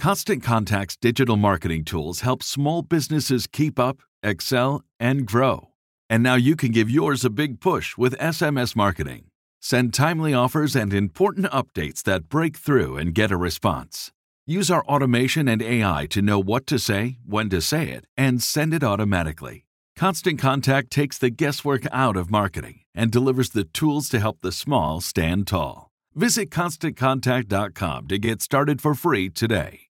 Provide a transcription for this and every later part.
Constant Contact's digital marketing tools help small businesses keep up, excel, and grow. And now you can give yours a big push with SMS marketing. Send timely offers and important updates that break through and get a response. Use our automation and AI to know what to say, when to say it, and send it automatically. Constant Contact takes the guesswork out of marketing and delivers the tools to help the small stand tall. Visit constantcontact.com to get started for free today.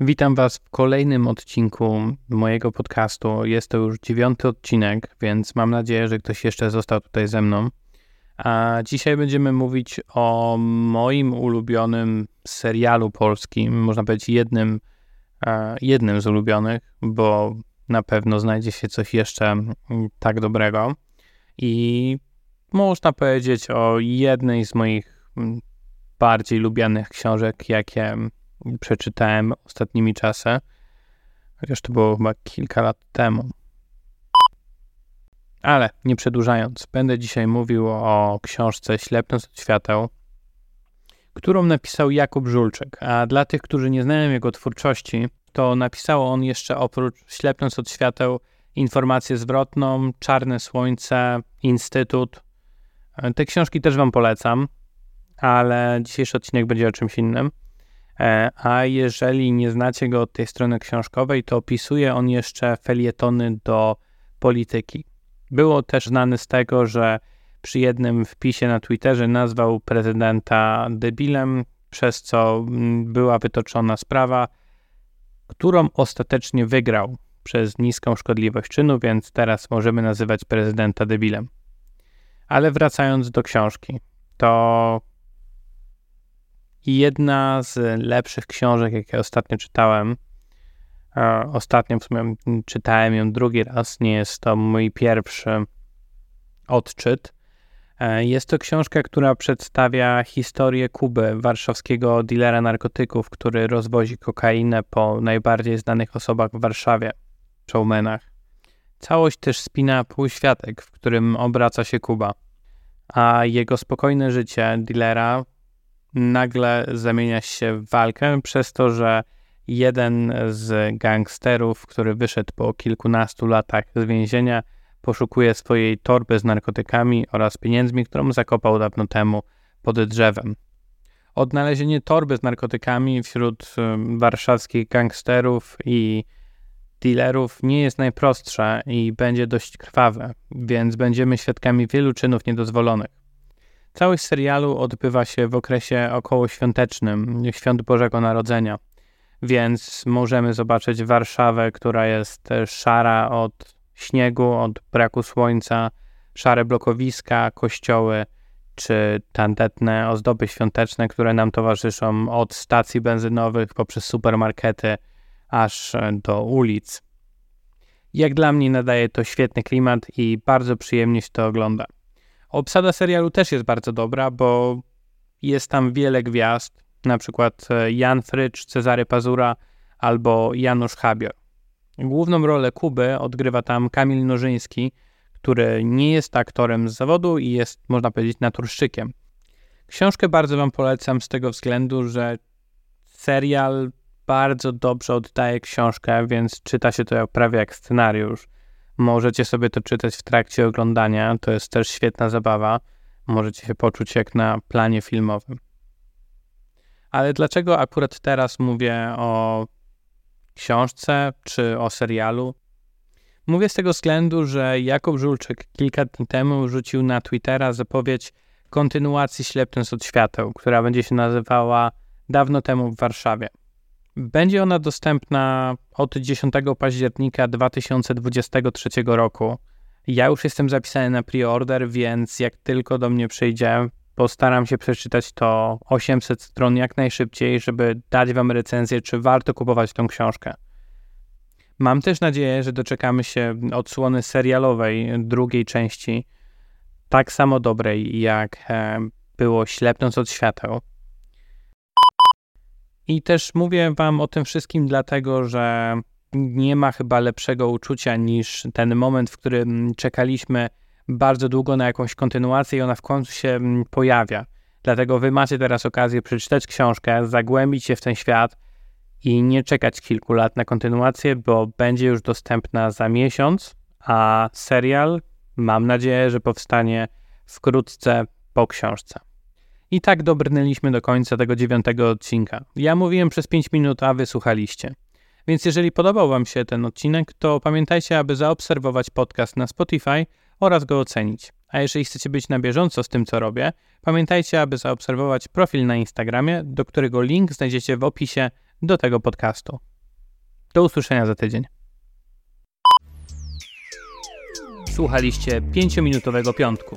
Witam Was w kolejnym odcinku mojego podcastu. Jest to już dziewiąty odcinek, więc mam nadzieję, że ktoś jeszcze został tutaj ze mną. A dzisiaj będziemy mówić o moim ulubionym serialu polskim, można powiedzieć jednym, jednym z ulubionych, bo na pewno znajdzie się coś jeszcze tak dobrego. I można powiedzieć o jednej z moich bardziej lubianych książek, jakie przeczytałem ostatnimi czasy, chociaż to było chyba kilka lat temu. Ale nie przedłużając, będę dzisiaj mówił o książce Ślepnąc od świateł, którą napisał Jakub Żulczyk. A dla tych, którzy nie znają jego twórczości, to napisał on jeszcze oprócz Ślepnąc od świateł informację zwrotną, Czarne Słońce, Instytut. Te książki też Wam polecam, ale dzisiejszy odcinek będzie o czymś innym. E, a jeżeli nie znacie go od tej strony książkowej, to opisuje on jeszcze felietony do polityki. Było też znany z tego, że przy jednym wpisie na Twitterze nazwał prezydenta debilem, przez co mm, była wytoczona sprawa, którą ostatecznie wygrał przez niską szkodliwość czynu, więc teraz możemy nazywać prezydenta debilem. Ale wracając do książki, to jedna z lepszych książek, jakie ostatnio czytałem. Ostatnio w sumie czytałem ją drugi raz, nie jest to mój pierwszy odczyt. E, jest to książka, która przedstawia historię Kuby, warszawskiego dealera narkotyków, który rozwozi kokainę po najbardziej znanych osobach w Warszawie, showmenach. Całość też spina półświatek, w którym obraca się Kuba, a jego spokojne życie dealera nagle zamienia się w walkę przez to, że jeden z gangsterów, który wyszedł po kilkunastu latach z więzienia, poszukuje swojej torby z narkotykami oraz pieniędzmi, którą zakopał dawno temu pod drzewem. Odnalezienie torby z narkotykami wśród warszawskich gangsterów i dealerów nie jest najprostsze i będzie dość krwawe, więc będziemy świadkami wielu czynów niedozwolonych. Całość serialu odbywa się w okresie okołoświątecznym, świąt Bożego Narodzenia, więc możemy zobaczyć Warszawę, która jest szara od śniegu, od braku słońca, szare blokowiska, kościoły czy tandetne ozdoby świąteczne, które nam towarzyszą od stacji benzynowych poprzez supermarkety aż do ulic. Jak dla mnie nadaje to świetny klimat i bardzo przyjemnie się to ogląda. Obsada serialu też jest bardzo dobra, bo jest tam wiele gwiazd, na przykład e, Jan Frycz, Cezary Pazura albo Janusz Habior. Główną rolę Kuby odgrywa tam Kamil Nożyński, który nie jest aktorem z zawodu i jest, można powiedzieć, naturszczykiem. Książkę bardzo Wam polecam z tego względu, że serial bardzo dobrze oddaje książkę, więc czyta się to prawie jak scenariusz. Możecie sobie to czytać w trakcie oglądania, to jest też świetna zabawa. Możecie się poczuć jak na planie filmowym. Ale dlaczego akurat teraz mówię o książce czy o serialu? Mówię z tego względu, że Jakub Żulczyk kilka dni temu rzucił na Twittera zapowiedź kontynuacji Ślepnąc od świateł, która będzie się nazywała Dawno temu w Warszawie. Będzie ona dostępna od 10 października 2023 roku. Ja już jestem zapisany na preorder, więc jak tylko do mnie przyjdzie, postaram się przeczytać to 800 stron jak najszybciej, żeby dać Wam recenzję, czy warto kupować tą książkę. Mam też nadzieję, że doczekamy się odsłony serialowej drugiej części, tak samo dobrej jak e, było Ślepnąc od świateł. I też mówię Wam o tym wszystkim dlatego, że nie ma chyba lepszego uczucia niż ten moment, w którym czekaliśmy bardzo długo na jakąś kontynuację i ona w końcu się mm, pojawia. Dlatego Wy macie teraz okazję przeczytać książkę, zagłębić się w ten świat i nie czekać kilku lat na kontynuację, bo będzie już dostępna za miesiąc, a serial mam nadzieję, że powstanie wkrótce po książce. I tak dobrnęliśmy do końca tego dziewiątego odcinka. Ja mówiłem przez 5 minut, a wy słuchaliście. Więc jeżeli podobał Wam się ten odcinek, to pamiętajcie, aby zaobserwować podcast na Spotify oraz go ocenić. A jeżeli chcecie być na bieżąco z tym, co robię, pamiętajcie, aby zaobserwować profil na Instagramie, do którego link znajdziecie w opisie do tego podcastu. Do usłyszenia za tydzień. Słuchaliście 5-minutowego piątku.